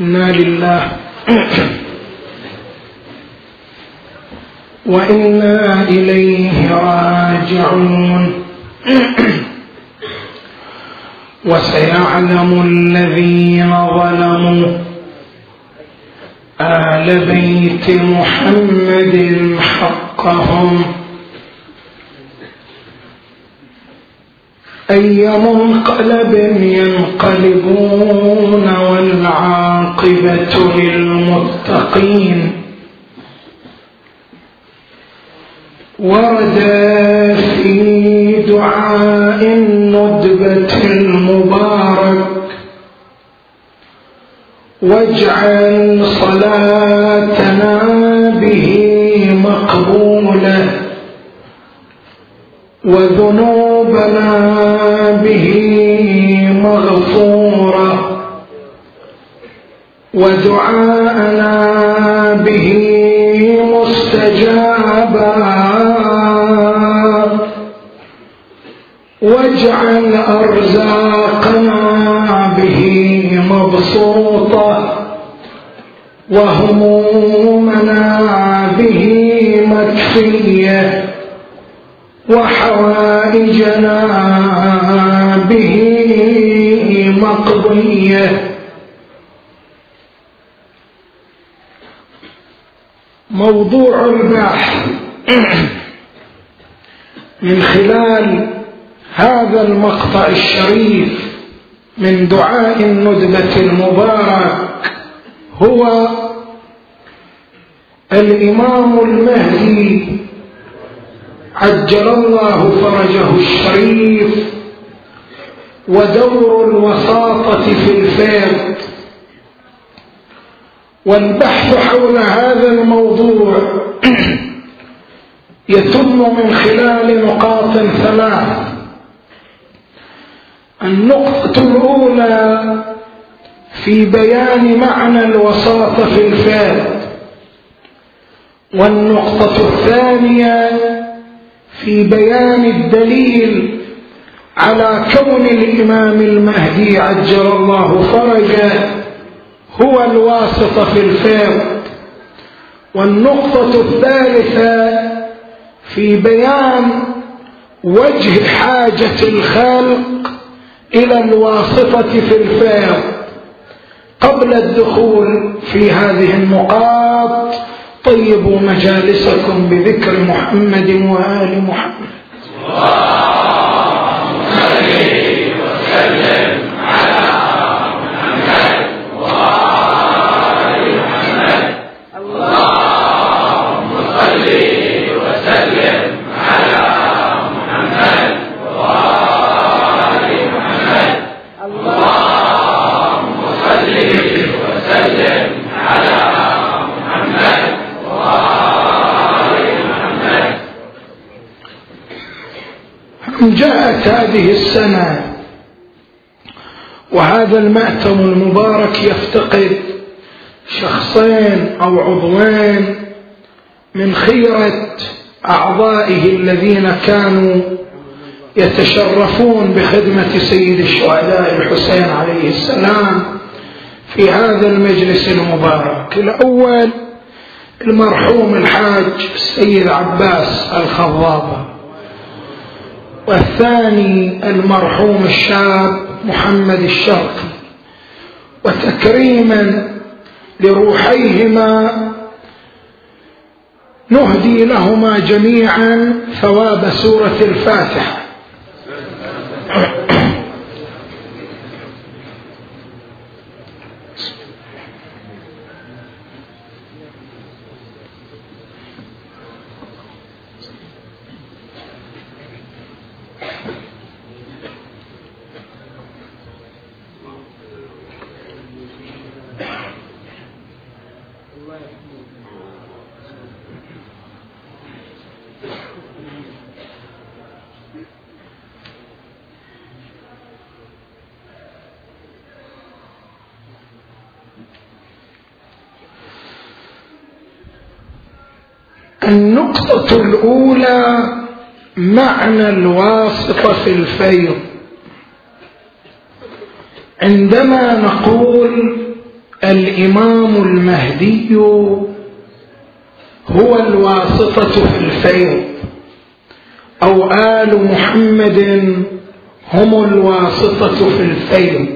إنا لله. وإنا إليه راجعون. وسيعلم الذين ظلموا آل بيت محمد حقهم. أي منقلب ينقلبون والعاقبة للمتقين ورد في دعاء الندبة المبارك واجعل صلاتنا به مقبولة وذنوبنا به مغفورة ودعاءنا به مستجابا واجعل أرزاقنا به مبسوطة وهمومنا به مكفية وحوائجنا به مقضية. موضوع البحث من خلال هذا المقطع الشريف من دعاء الندبة المبارك هو الإمام المهدي عجل الله فرجه الشريف ودور الوساطة في الفيض. والبحث حول هذا الموضوع يتم من خلال نقاط ثلاث. النقطة الأولى في بيان معنى الوساطة في الفيض. والنقطة الثانية في بيان الدليل على كون الإمام المهدي عجل الله فرجه هو الواسطة في الفيض والنقطة الثالثة في بيان وجه حاجة الخلق إلى الواسطة في الفيض قبل الدخول في هذه النقاط. طيبوا مجالسكم بذكر محمد وآل محمد اللهم صل وسلم على محمد وآل محمد اللهم صل وسلم على محمد وآل محمد اللهم صل وسلم على محمد جاءت هذه السنة وهذا المأتم المبارك يفتقد شخصين أو عضوين من خيرة أعضائه الذين كانوا يتشرفون بخدمة سيد الشهداء الحسين عليه السلام في هذا المجلس المبارك. الأول المرحوم الحاج السيد عباس الخضابة والثاني المرحوم الشاب محمد الشرقي. وتكريما لروحيهما نهدي لهما جميعا ثواب سورة الفاتحة. النقطة الأولى معنى الواسطة في الفيض. عندما نقول الإمام المهدي هو الواسطة في الفيض أو آل محمد هم الواسطة في الفيض.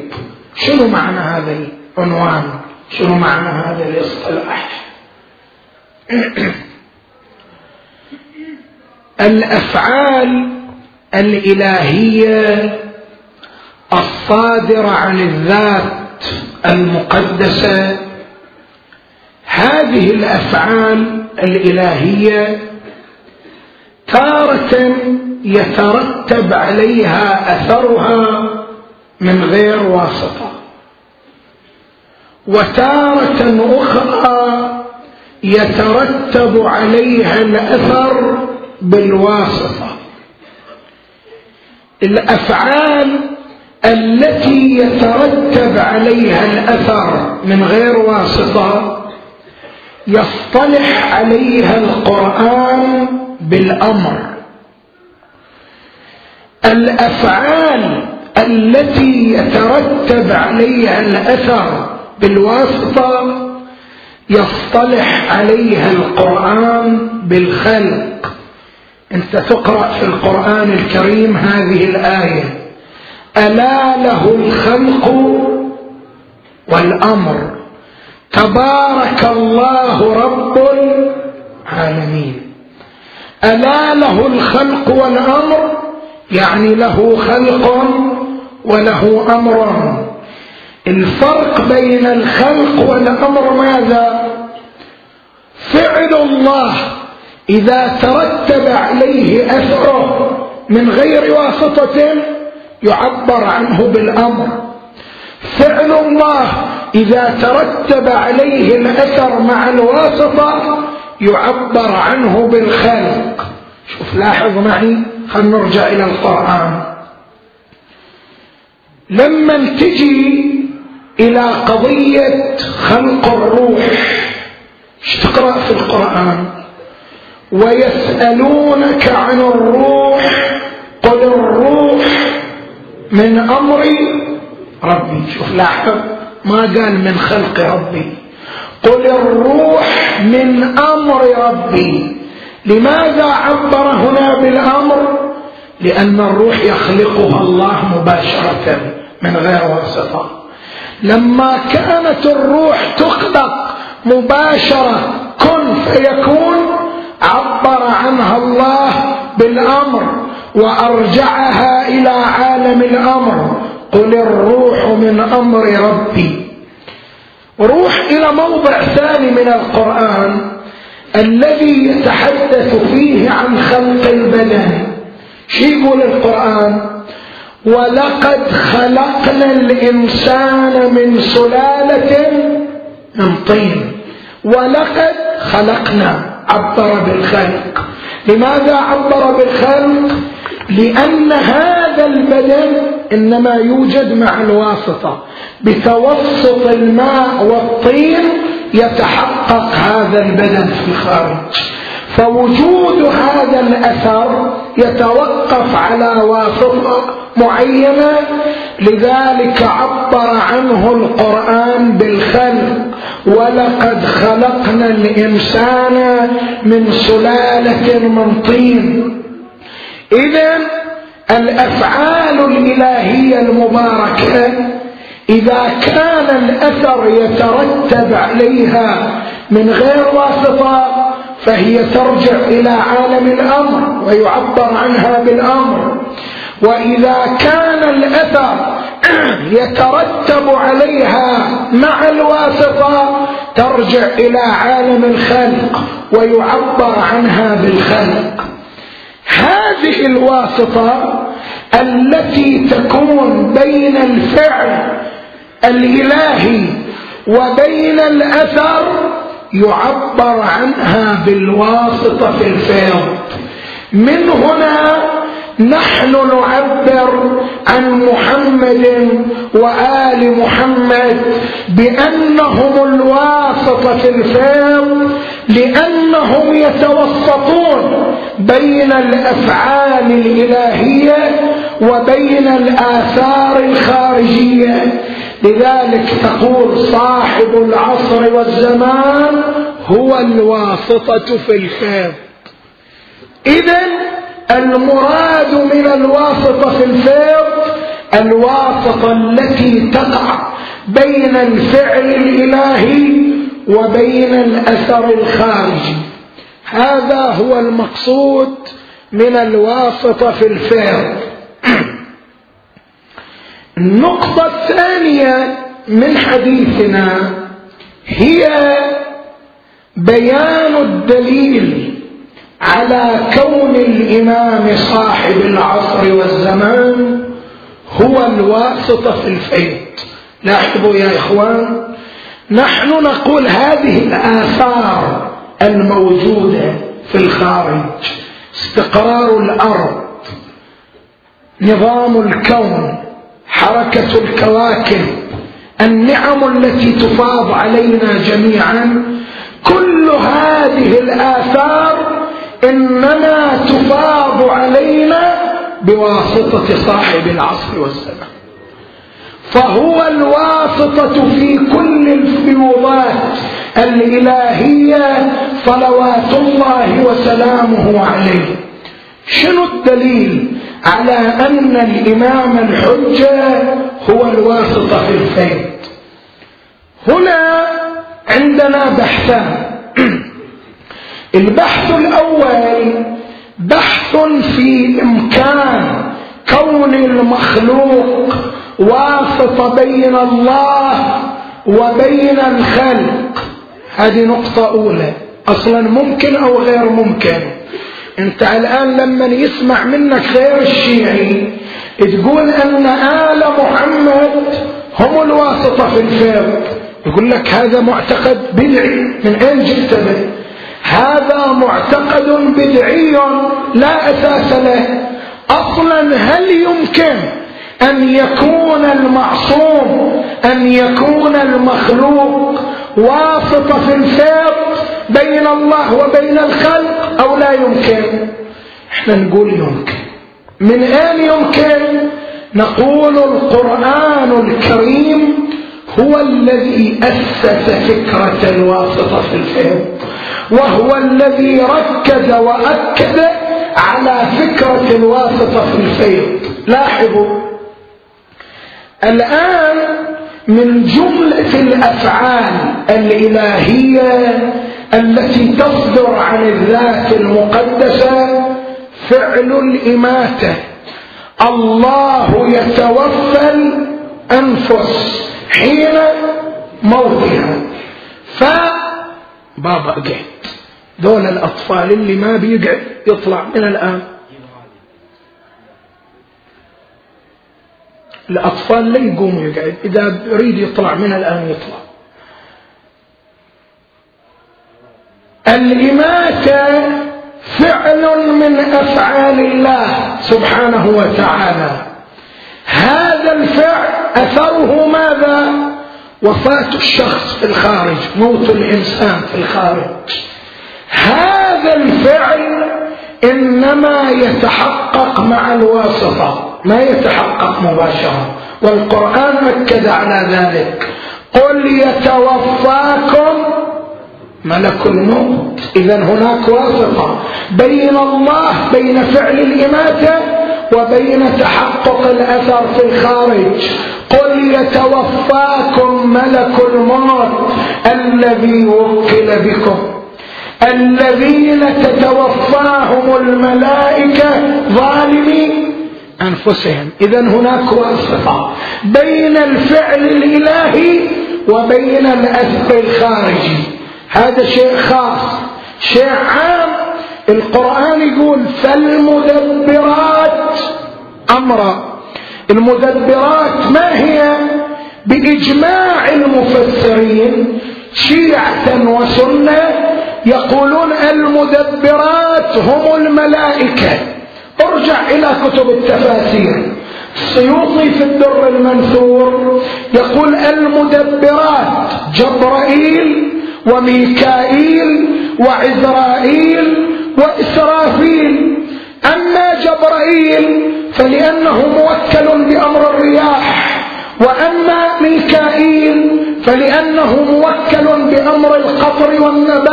شنو معنى هذا العنوان؟ شنو معنى هذا الإصطلاح؟ الأفعال الإلهية الصادرة عن الذات المقدسة. هذه الأفعال الإلهية تارة يترتب عليها أثرها من غير واسطة. وتارة أخرى يترتب عليها الأثر بالواسطة. الأفعال التي يترتب عليها الأثر من غير واسطة يصطلح عليها القرآن بالأمر. الأفعال التي يترتب عليها الأثر بالواسطة يصطلح عليها القرآن بالخلق. أنت تقرأ في القرآن الكريم هذه الآية. ألا له الخلق والأمر. تبارك الله رب العالمين. ألا له الخلق والأمر يعني له خلق وله أمر. الفرق بين الخلق والأمر ماذا؟ فعل الله. إذا ترتب عليه أثره من غير واسطة يعبر عنه بالأمر. فعل الله إذا ترتب عليه الأثر مع الواسطة يعبر عنه بالخلق. شوف لاحظ معي خلينا نرجع إلى القرآن. لما تجي إلى قضية خلق الروح إيش تقرأ في القرآن؟ ويسألونك عن الروح قل الروح من أمر ربي. شوف لاحظ ما قال من خلق ربي. قل الروح من أمر ربي. لماذا عبر هنا بالأمر؟ لأن الروح يخلقها الله مباشرة من غير واسطة. لما كانت الروح تخلق مباشرة كن فيكون عبر عنها الله بالأمر وأرجعها إلى عالم الأمر. قل الروح من أمر ربي. روح إلى موضع ثاني من القرآن الذي يتحدث فيه عن خلق البدن شو يقول القرآن؟ ولقد خلقنا الإنسان من سلالة من طين. ولقد خلقنا. عبر بالخلق. لماذا عبر بالخلق؟ لأن هذا البدن إنما يوجد مع الواسطة. بتوسط الماء والطين يتحقق هذا البدن في الخارج فوجود هذا الأثر يتوقف على واسطة معينة لذلك عبر عنه القرآن بالخلق ولقد خلقنا الإنسان من سلالة من طين. اذا الأفعال الإلهية المباركة إذا كان الأثر يترتب عليها من غير واسطة فهي ترجع إلى عالم الأمر ويعبر عنها بالأمر. وإذا كان الاثر يترتب عليها مع الواسطة ترجع إلى عالم الخلق ويعبر عنها بالخلق. هذه الواسطة التي تكون بين الفعل الإلهي وبين الأثر يعبر عنها بالواسطة في الفيض من هنا نحن نعبر عن محمد وآل محمد بأنهم الواسطة في الفيض لأنهم يتوسطون بين الأفعال الإلهية وبين الآثار الخارجية. لذلك تقول صاحب العصر والزمان هو الواسطة في الفيض إذا المراد من الواسطة في الفيض الواسطة التي تقع بين الفعل الإلهي وبين الأثر الخارجي هذا هو المقصود من الواسطة في الفعل. النقطة الثانية من حديثنا هي بيان الدليل على كون الإمام صاحب العصر والزمان هو الواسطة في الفيض. لاحظوا يا إخوان نحن نقول هذه الآثار الموجودة في الخارج استقرار الأرض نظام الكون حركة الكواكب النعم التي تفاض علينا جميعا كل هذه الآثار إنما تفاض علينا بواسطة صاحب العصر والزمان. فهو الواسطة في كل الفيوضات الإلهية صلوات الله وسلامه عليه. شنو الدليل على أن الإمام الحجة هو الواسطة في الفيض؟ هنا عندنا بحثان. البحث الأول بحث في إمكان كون المخلوق واسطة بين الله وبين الخلق. هذه نقطة أولى. أصلا ممكن أو غير ممكن؟ أنت الآن لما يسمع منك غير الشيعي تقول أن آل محمد هم الواسطة في الفيض يقول لك هذا معتقد بدعي. من أين جئت به؟ هذا معتقد بدعي لا أساس له. أصلا هل يمكن أن يكون المعصوم أن يكون المخلوق واسطة في الفيض بين الله وبين الخلق أو لا يمكن؟ إحنا نقول يمكن. من أين يمكن؟ نقول القرآن الكريم هو الذي أسس فكرة الواسطة في الفيض وهو الذي ركز وأكد على فكرة الواسطة في الفيض. لاحظوا الآن من جملة الأفعال الإلهية التي تصدر عن الذات المقدسة فعل الإماتة. الله يتوفى الأنفس حين موتها. ف بابا دول الأطفال اللي ما بيقعد يطلع من الآن. الأطفال لا يقوموا يقعد إذا يريد يطلع من الآن يطلع. الإماتة فعل من أفعال الله سبحانه وتعالى. هذا الفعل أثره ماذا؟ وفاة الشخص في الخارج موت الإنسان في الخارج. هذا الفعل إنما يتحقق مع الواسطة ما يتحقق مباشرة. والقرآن أكد على ذلك. قل يتوفاكم ملك الموت. إذا هناك واسطة بين الله بين فعل الإماتة وبين تحقق الأثر في الخارج. قل يتوفاكم ملك الموت الذي وكل بكم. الذين تتوفاهم الملائكة ظالمي أنفسهم. إذا هناك واسطة بين الفعل الإلهي وبين الأثر الخارجي. هذا شيء خاص شيء عام. القرآن يقول فالمدبرات أمرا. المدبرات ما هي؟ بإجماع المفسرين شيعة وسنة يقولون المدبرات هم الملائكة. ارجع إلى كتب التفاسير. السيوطي في الدر المنثور يقول المدبرات جبرائيل وميكائيل وعزرائيل وإسرافيل. أما جبرائيل فلأنه موكل بأمر الرياح وأما ميكائيل فلأنه موكل بأمر القطر والنبات.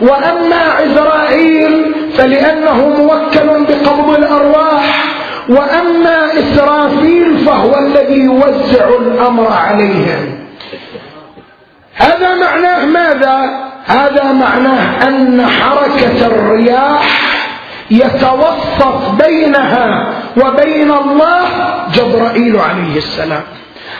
وأما عزرائيل فلأنه موكل بقبض الأرواح وأما إسرافيل فهو الذي يوزع الأمر عليهم. هذا معناه ماذا؟ هذا معناه أن حركة الرياح يتوسط بينها وبين الله جبرائيل عليه السلام.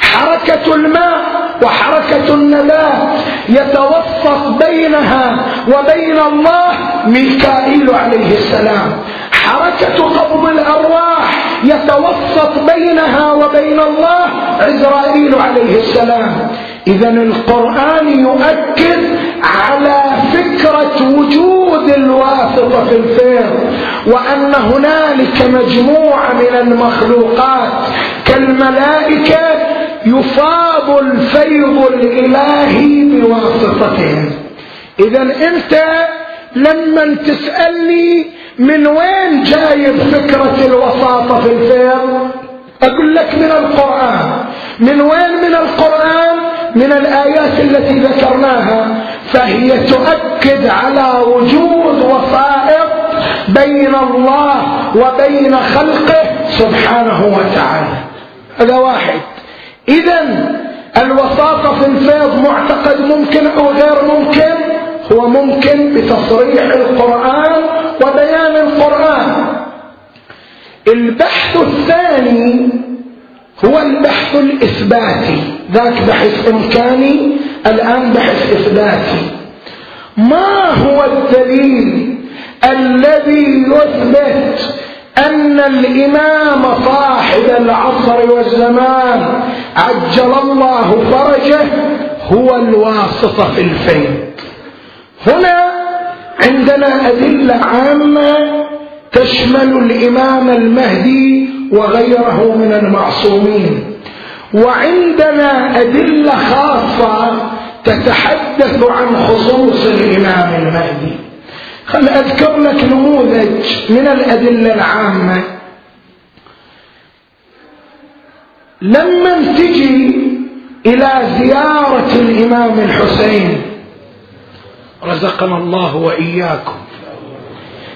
حركة الماء وحركة النبات يتوسط بينها وبين الله ميكائيل عليه السلام. حركة قبض الأرواح يتوسط بينها وبين الله عزرائيل عليه السلام. إذا القرآن يؤكد على فكرة وجود الواسطة في الفيض وأن هنالك مجموعة من المخلوقات كالملائكة يفاض الفيض الإلهي بواسطتهم إذا أنت لما تسألني من وين جايب فكرة الوساطة في الفيض أقول لك من القرآن. من وين من القرآن؟ من الآيات التي ذكرناها. فهي تؤكد على وجود وسائط بين الله وبين خلقه سبحانه وتعالى. هذا واحد. إذا الوساطة في الفيض معتقد ممكن أو غير ممكن هو ممكن بتصريح القرآن وبيان القرآن. البحث الثاني هو البحث الإثباتي. ذاك بحث إمكاني الآن بحث إثباتي. ما هو الدليل الذي يثبت أن الإمام صاحب العصر والزمان عجل الله فرجه هو الواسطة في الفيض. هنا عندنا أدلة عامة تشمل الإمام المهدي وغيره من المعصومين. وعندنا أدلة خاصة تتحدث عن خصوص الإمام المهدي. خل أذكر لك نموذج من الأدلة العامة. لما تجي إلى زيارة الإمام الحسين رزقنا الله وإياكم.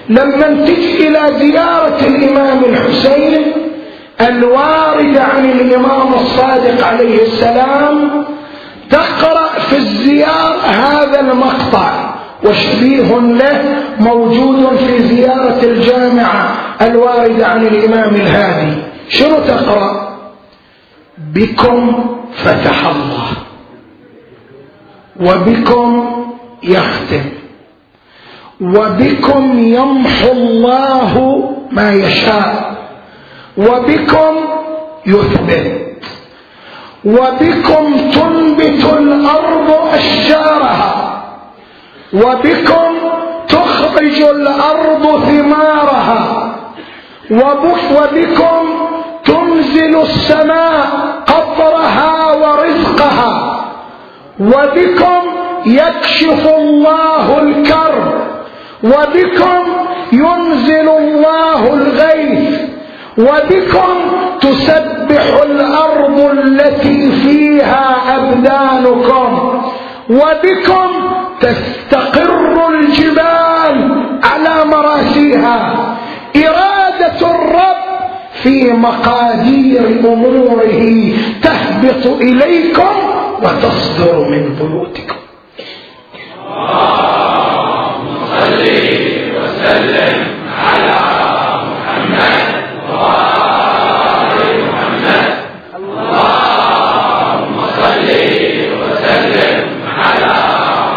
لما تجي إلى زيارة الإمام الحسين الوارد عن الإمام الصادق عليه السلام تقرأ في الزيارة هذا المقطع. وشبيه له موجود في زيارة الجامعة الواردة عن الإمام الهادي. شنو تقرأ؟ بكم فتح الله. وبكم يختم. وبكم يمحو الله ما يشاء. وبكم يثبت. وبكم تنبت الأرض أشجارها. وبكم تخرج الأرض ثمارها. وبكم تنزل السماء قطرها ورزقها. وبكم يكشف الله الكرب. وبكم ينزل الله الغيث. وبكم تسبح الأرض التي فيها أبدانكم. وبكم تستقر الجبال على مراسيها. إرادة الرب في مقادير أموره تهبط إليكم وتصدر من بيوتكم وسلم على محمد وآل محمد اللهم صل وسلم على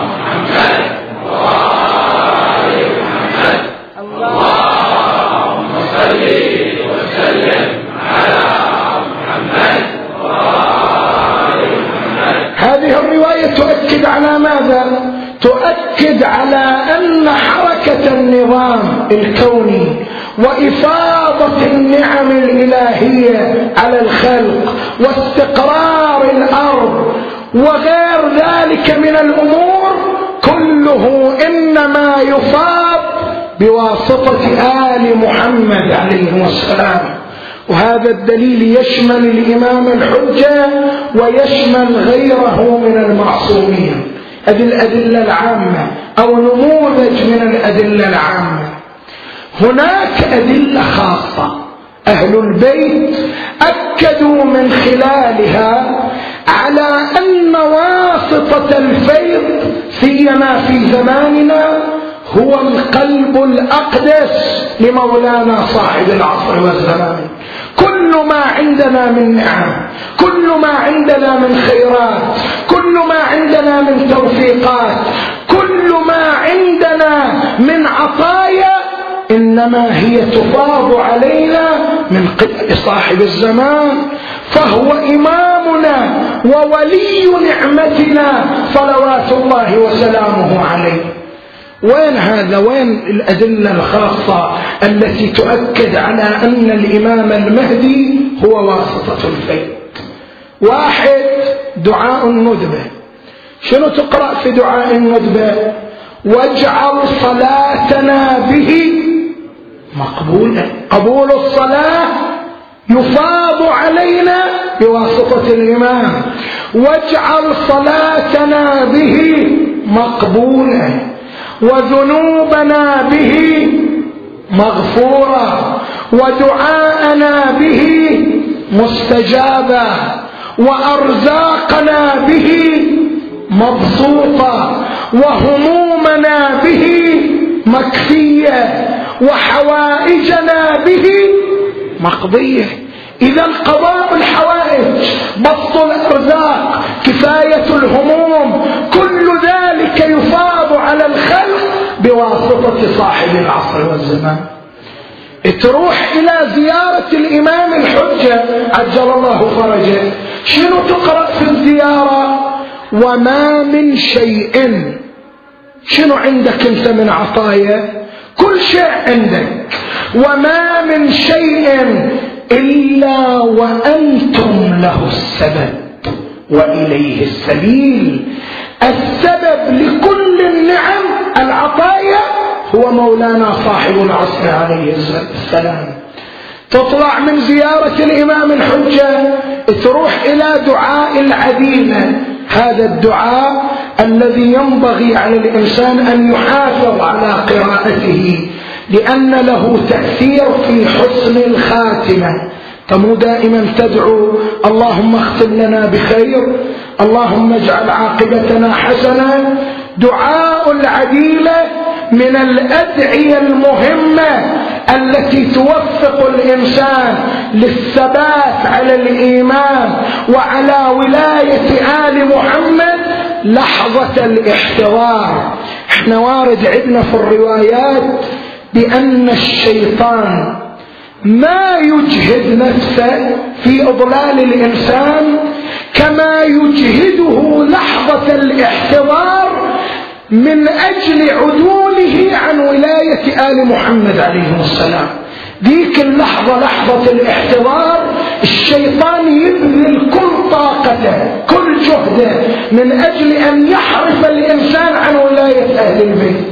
محمد وآل محمد اللهم صل وسلم على محمد وآل محمد هذه الرواية تؤكد على ماذا؟ تؤكد على أن حركة النظام الكوني وإفاضة النعم الإلهية على الخلق واستقرار الأرض وغير ذلك من الأمور كله إنما بواسطة آل محمد عليه السلام. وهذا الدليل يشمل الإمام الحجة ويشمل غيره من المعصومين. هذه الأدلة العامة أو نموذج من الأدلة العامة. هناك أدلة خاصة. أهل البيت أكدوا من خلالها على أن واسطة الفيض سيما في زماننا هو القلب الأقدس لمولانا صاحب العصر والزمان. كل ما عندنا من نعم كل ما عندنا من خيرات كل ما عندنا من توفيقات كل ما عندنا من عطايا إنما هي تفاض علينا من قبل صاحب الزمان. فهو إمامنا وولي نعمتنا صلوات الله وسلامه عليه. وين هذا؟ وين الأدلة الخاصة التي تؤكد على أن الإمام المهدي هو واسطة الفيض واحد دعاء الندبة. شنو تقرأ في دعاء الندبة؟ واجعل صلاتنا به مقبولا قبول الصلاة يفاض علينا بواسطة الإمام. واجعل صلاتنا به مقبولا وذنوبنا به مغفورة ودعاءنا به مستجابة وأرزاقنا به مبسوطة وهمومنا به مكفية وحوائجنا به مقضية. إذا قضاء الحوائج بسط الأرزاق كفاية الهموم كل ذلك يفاض على الخلق بواسطة صاحب العصر والزمان. تروح إلى زيارة الإمام الحجة عجل الله فرجه. شنو تقرأ في الزيارة؟ وما من شيء. شنو عندك أنت من عطايا؟ كل شيء عندك. وما من شيء إلا وأنتم له السبب. وإليه السبيل. السبب لكل النعم العطايا هو مولانا صاحب العصر عليه السلام. تطلع من زيارة الإمام الحجة تروح إلى دعاء العديمة هذا الدعاء الذي ينبغي على الإنسان أن يحافظ على قراءته لأن له تأثير في حسن الخاتمة. فمو دائما تدعو اللهم اختم لنا بخير اللهم اجعل عاقبتنا حسنة دعاء العديلة من الأدعية المهمة التي توفق الإنسان للثبات على الإيمان وعلى ولاية آل محمد لحظة الاحتضار إحنا وارد عندنا في الروايات بأن الشيطان ما يجهد نفسه في إضلال الإنسان كما يجهده لحظة الاحتضار من أجل عدوله عن ولاية آل محمد عليه السلام. ذيك اللحظة لحظة الاحتضار الشيطان يبذل كل طاقته كل جهده من أجل أن يحرف الإنسان عن ولاية أهل البيت.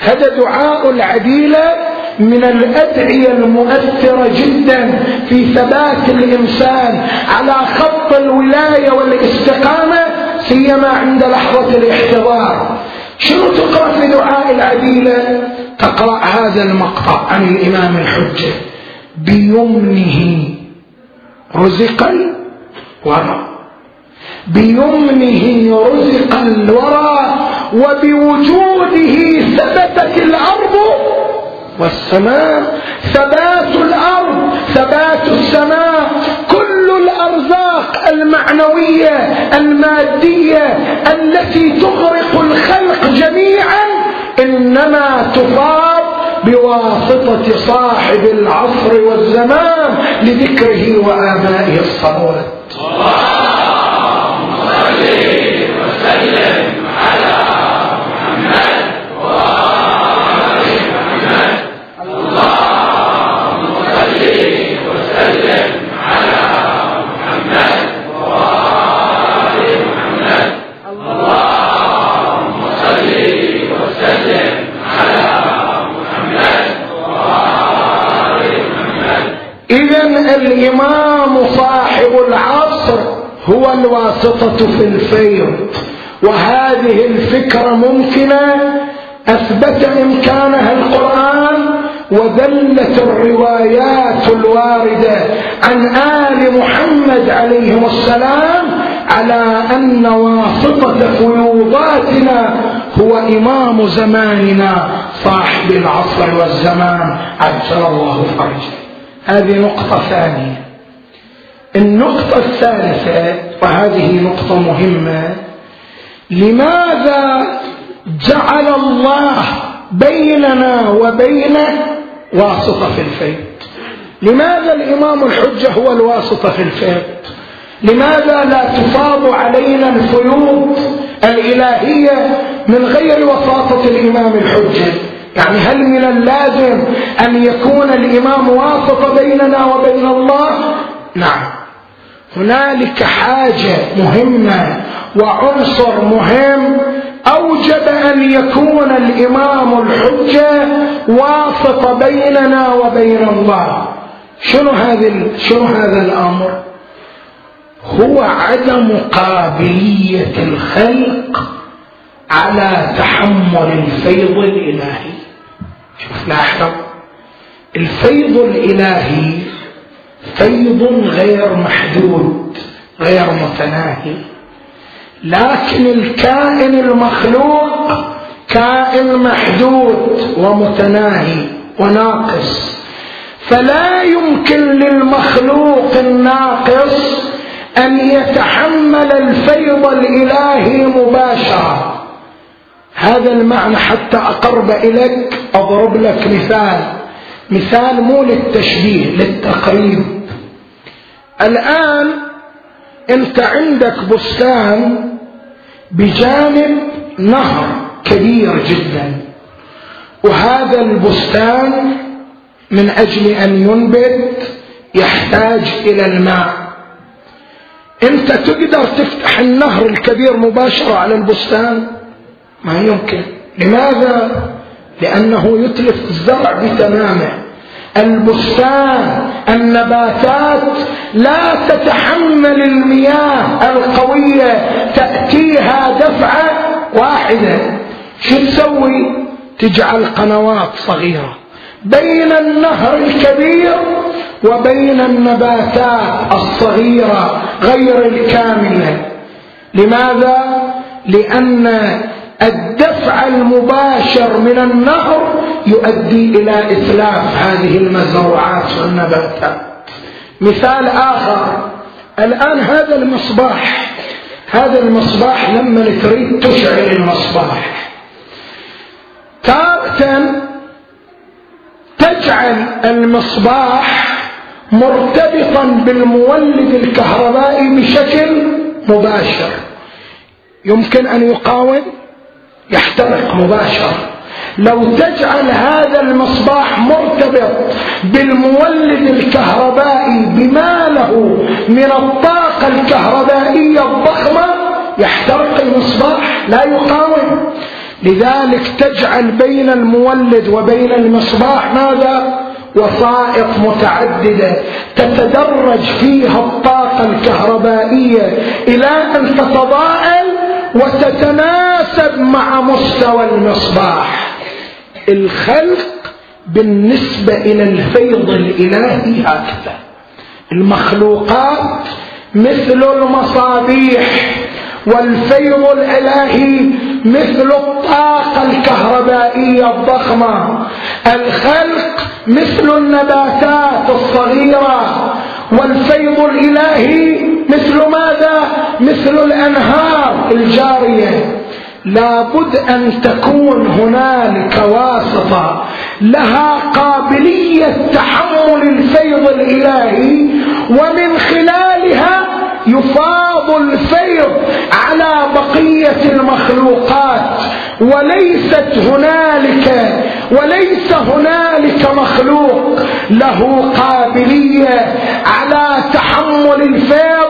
هذا دعاء العديلة من الأدعية المؤثرة جدا في ثبات الإنسان على خط الولاية والاستقامة سيما عند لحظة الاحتضار. شنو تقرأ في دعاء العديلة؟ تقرأ هذا المقطع عن الإمام الحجة. بيمنه رزق الورى. بيمنه رزق الورى وبوجوده ثبتت الأرض والسماء. ثبات الأرض ثبات السماء. كل الأرزاق المعنوية المادية التي تغرق الخلق جميعا إنما تفاض بواسطة صاحب العصر والزمان لذكره وآبائه الصلوات اللهم صل وسلم. الإمام صاحب العصر هو الواسطة في الفيض. وهذه الفكرة ممكنة أثبت إمكانها القرآن وذلت الروايات الواردة عن آل محمد عليهم السلام على أن واسطة فيوضاتنا هو إمام زماننا صاحب العصر والزمان. عجل الله فرجه. هذه نقطة ثانية. النقطة الثالثة وهذه نقطة مهمة لماذا جعل الله بيننا وبينه واسطة في الفيض؟ لماذا الإمام الحجة هو الواسطة في الفيض؟ لماذا لا تفاض علينا الفيوض الإلهية من غير وساطة الإمام الحجة؟ يعني هل من اللازم أن يكون الإمام واسطة بيننا وبين الله؟ نعم. هنالك حاجة مهمة وعنصر مهم. أوجب أن يكون الإمام الحجة واسطة بيننا وبين الله. شنو هذا شنو هذا الأمر؟ هو عدم قابلية الخلق على تحمل الفيض الإلهي. شوف لاحظ الفيض الإلهي فيض غير محدود غير متناهي. لكن الكائن المخلوق كائن محدود ومتناهي وناقص. فلا يمكن للمخلوق الناقص أن يتحمل الفيض الإلهي مباشرة. هذا المعنى حتى أقرب إليك أضرب لك مثال. مثال مو للتشبيه للتقريب. الآن أنت عندك بستان بجانب نهر كبير جدا. وهذا البستان من أجل أن ينبت يحتاج إلى الماء. أنت تقدر تفتح النهر الكبير مباشرة على البستان. ما يمكن. لماذا؟ لأنه يتلف الزرع بتمامه. البستان النباتات لا تتحمل المياه القوية تأتيها دفعة واحدة. شو تسوي؟ تجعل قنوات صغيرة بين النهر الكبير وبين النباتات الصغيرة غير الكاملة. لماذا؟ لأن المباشر من النهر يؤدي إلى إتلاف هذه المزروعات والنباتات. مثال آخر. الآن هذا المصباح هذا المصباح لما تريد تشعل المصباح. تارة تجعل المصباح مرتبطا بالمولد الكهربائي بشكل مباشر. يمكن أن يقاوم يحترق مباشرة. لو تجعل هذا المصباح مرتبط بالمولد الكهربائي بما له من الطاقة الكهربائية الضخمة يحترق المصباح لا يقاوم. لذلك تجعل بين المولد وبين المصباح ماذا؟ وسائط متعددة تتدرج فيها الطاقة الكهربائية إلى أن تتضاءل وتتناسب مع مستوى المصباح. الخلق بالنسبة إلى الفيض الإلهي هكذا. المخلوقات مثل المصابيح والفيض الإلهي مثل الطاقة الكهربائية الضخمة. الخلق مثل النباتات الصغيرة والفيض الإلهي مثل ماذا؟ مثل الأنهار الجارية. لابد أن تكون هنالك واسطة. لها قابلية تحمل الفيض الإلهي ومن خلالها يفاض الفيض على بقية المخلوقات. وليست هنالك وليس هنالك مخلوق له قابلية على تحمل الفيض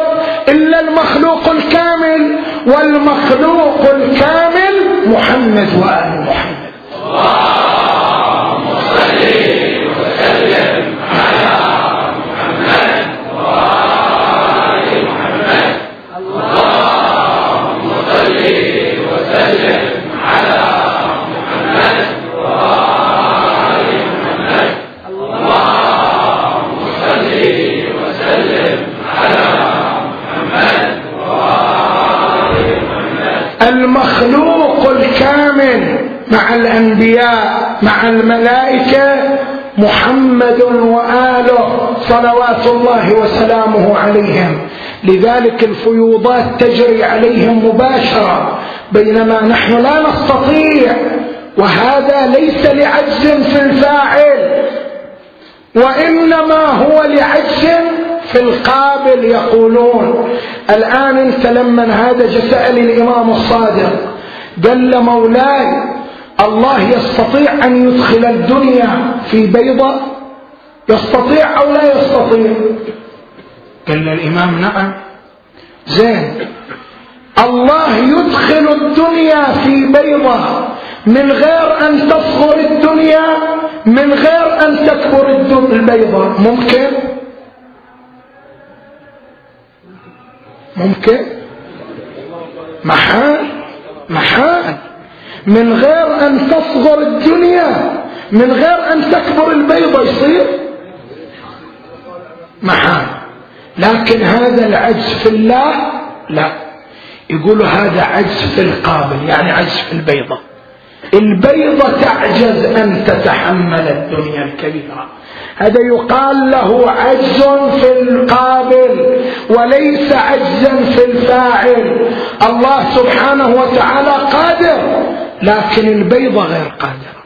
إلا المخلوق الكامل والمخلوق الكامل محمد وآل محمد المخلوق الكامل مع الأنبياء مع الملائكة محمد وآله صلوات الله وسلامه عليهم. لذلك الفيوضات تجري عليهم مباشرة بينما نحن لا نستطيع. وهذا ليس لعجز في الفاعل وإنما هو لعجز في القابل يقولون. الآن انت لما هذا سال الإمام الصادق. قال مولاي الله يستطيع أن يدخل الدنيا في بيضة؟ يستطيع أو لا يستطيع؟ قال الإمام نعم زين. الله يدخل الدنيا في بيضة من غير أن تصغر الدنيا من غير أن تكبر البيضة. ممكن؟ ممكن. محال؟ محال. من غير أن تصغر الدنيا من غير أن تكبر البيضة يصير محال. لكن هذا العجز في الله لا. يقولوا هذا عجز في القابل يعني عجز في البيضة. البيضة تعجز أن تتحمل الدنيا الكبيرة. هذا يقال له عجز في القابل وليس عجزا في الفاعل. الله سبحانه وتعالى قادر لكن البيضة غير قادرة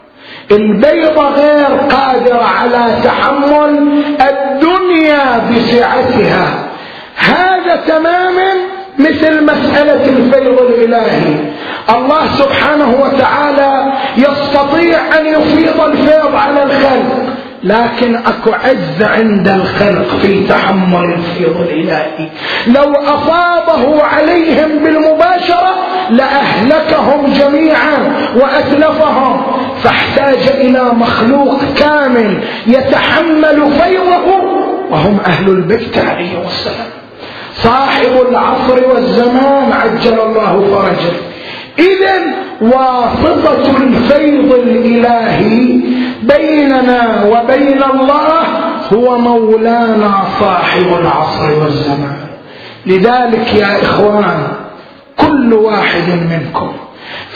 البيضة غير قادرة على تحمل الدنيا بسعتها. هذا تماما مثل مسألة الفيض الإلهي. الله سبحانه وتعالى يستطيع أن يفيض الفيض على الخلق. لكن أكو عز عند الخلق في تحمل الفيض الالهي لو افاضه عليهم بالمباشرة لأهلكهم جميعا وأتلفهم. فاحتاج إلى مخلوق كامل يتحمل فيضه. وهم أهل البيت عليه السلام. صاحب العصر والزمان عجل الله فرجه اذا واسطة الفيض الإلهي بيننا وبين الله هو مولانا صاحب العصر والزمان. لذلك يا إخوان كل واحد منكم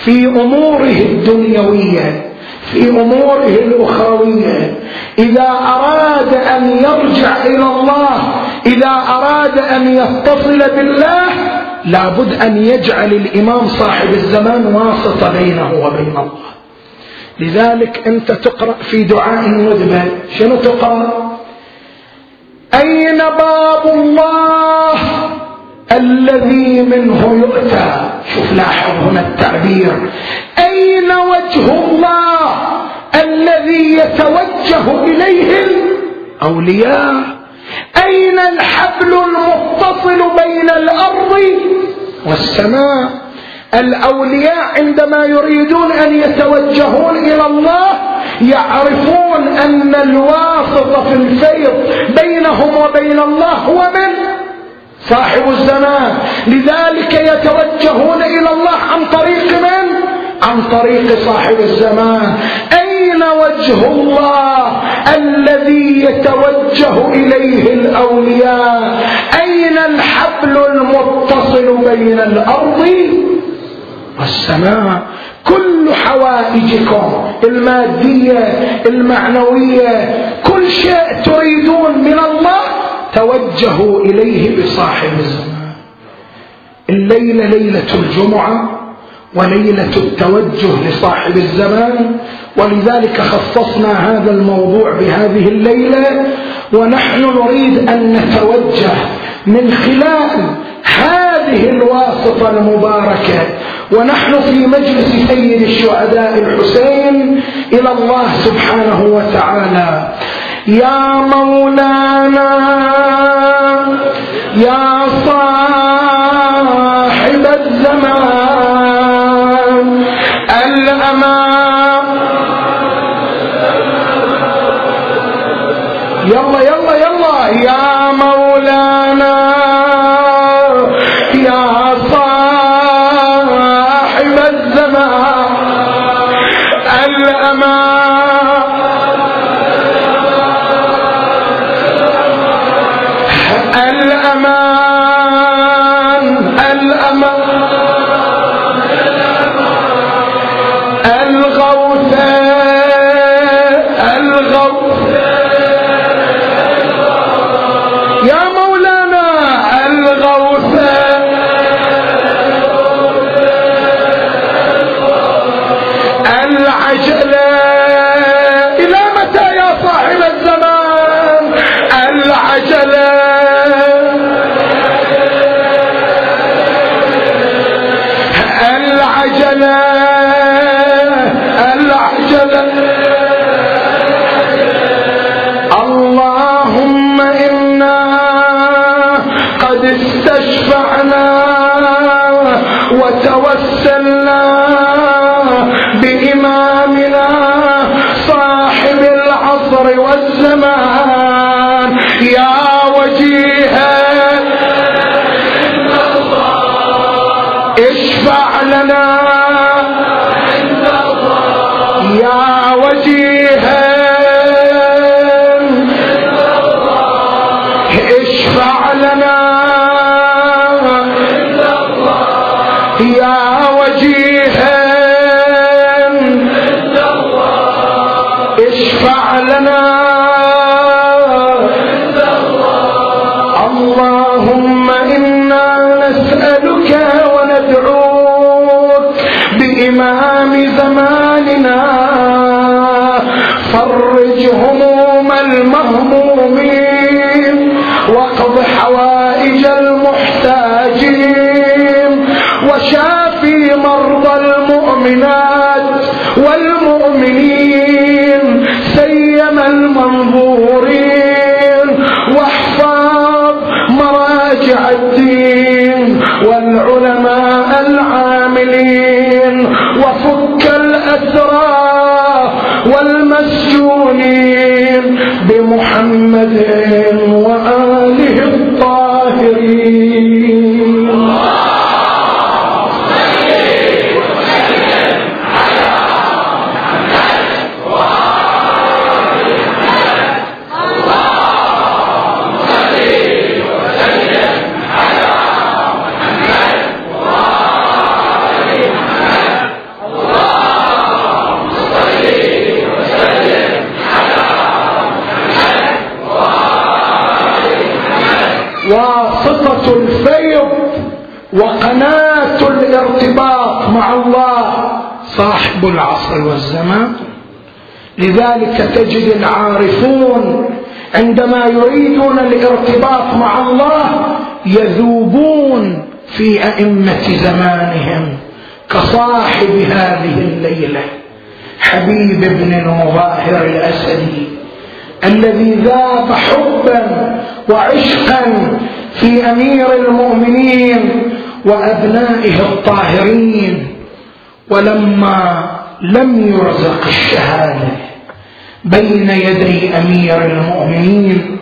في أموره الدنيوية في أموره الأخروية إذا أراد أن يرجع إلى الله إذا أراد أن يتصل بالله لابد أن يجعل الإمام صاحب الزمان واسطة بينه وبين الله. لذلك أنت تقرأ في دعاء مذبل شنو تقرأ؟ أين باب الله الذي منه يؤتى؟ شوف لاحظ هنا التعبير. أين وجه الله الذي يتوجه إليه الأولياء؟ أين الحبل المتصل بين الأرض والسماء؟ الأولياء عندما يريدون أن يتوجهون إلى الله يعرفون أن الواسط في الفيض بينهم وبين الله هو من صاحب الزمان. لذلك يتوجهون إلى الله عن طريق من؟ عن طريق صاحب الزمان. أين وجه الله الذي يتوجه إليه الأولياء؟ أين الحبل المتصل بين الأرض والسماء كل حوائجكم المادية المعنوية كل شيء تريدون من الله توجهوا إليه بصاحب الزمان. الليلة ليلة الجمعة وليلة التوجه لصاحب الزمان ولذلك خصصنا هذا الموضوع بهذه الليلة ونحن نريد أن نتوجه من خلال هذه الواسطة المباركة. ونحن في مجلس سيد الشهداء الحسين إلى الله سبحانه وتعالى. يا مولانا يا صاحب الزمان الأمان. يلا يلا يلا يا والزمان لذلك تجد العارفون عندما يريدون الارتباط مع الله يذوبون في أئمة زمانهم كصاحب هذه الليلة. حبيب بن المظاهر الأسدي الذي ذاب حبا وعشقا في أمير المؤمنين وأبنائه الطاهرين. ولما لم يرزق الشهادة بين يدي أمير المؤمنين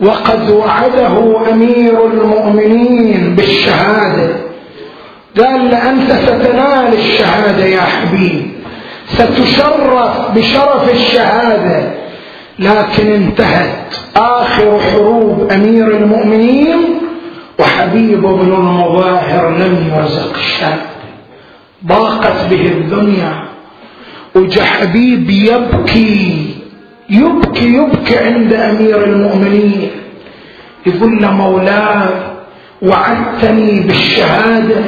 وقد وعده أمير المؤمنين بالشهادة. قال لانت ستنال الشهادة يا حبيب ستشرف بشرف الشهادة. لكن انتهت آخر حروب أمير المؤمنين وحبيب بن المظاهر لم يرزق الشام ضاقت به الدنيا. وجحبيب يبكي يبكي يبكي عند أمير المؤمنين. يقول له مولاي وعدتني بالشهادة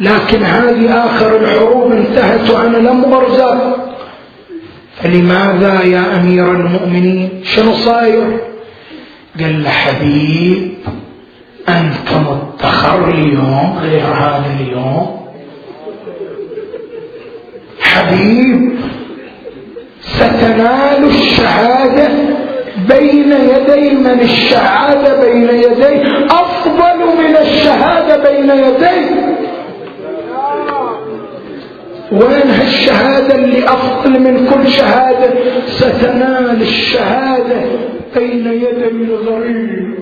لكن هذه آخر الحروب انتهت وأنا لم أرزق. فلماذا يا أمير المؤمنين؟ شنو صاير؟ قال له حبيب أنت مدخر اليوم غير هذا اليوم. حبيب ستنال الشهادة بين يدي من الشهادة بين يدي أفضل من الشهادة بين يدي. وين هالشهادة اللي أفضل من كل شهادة؟ ستنال الشهادة بين يدي الغريب.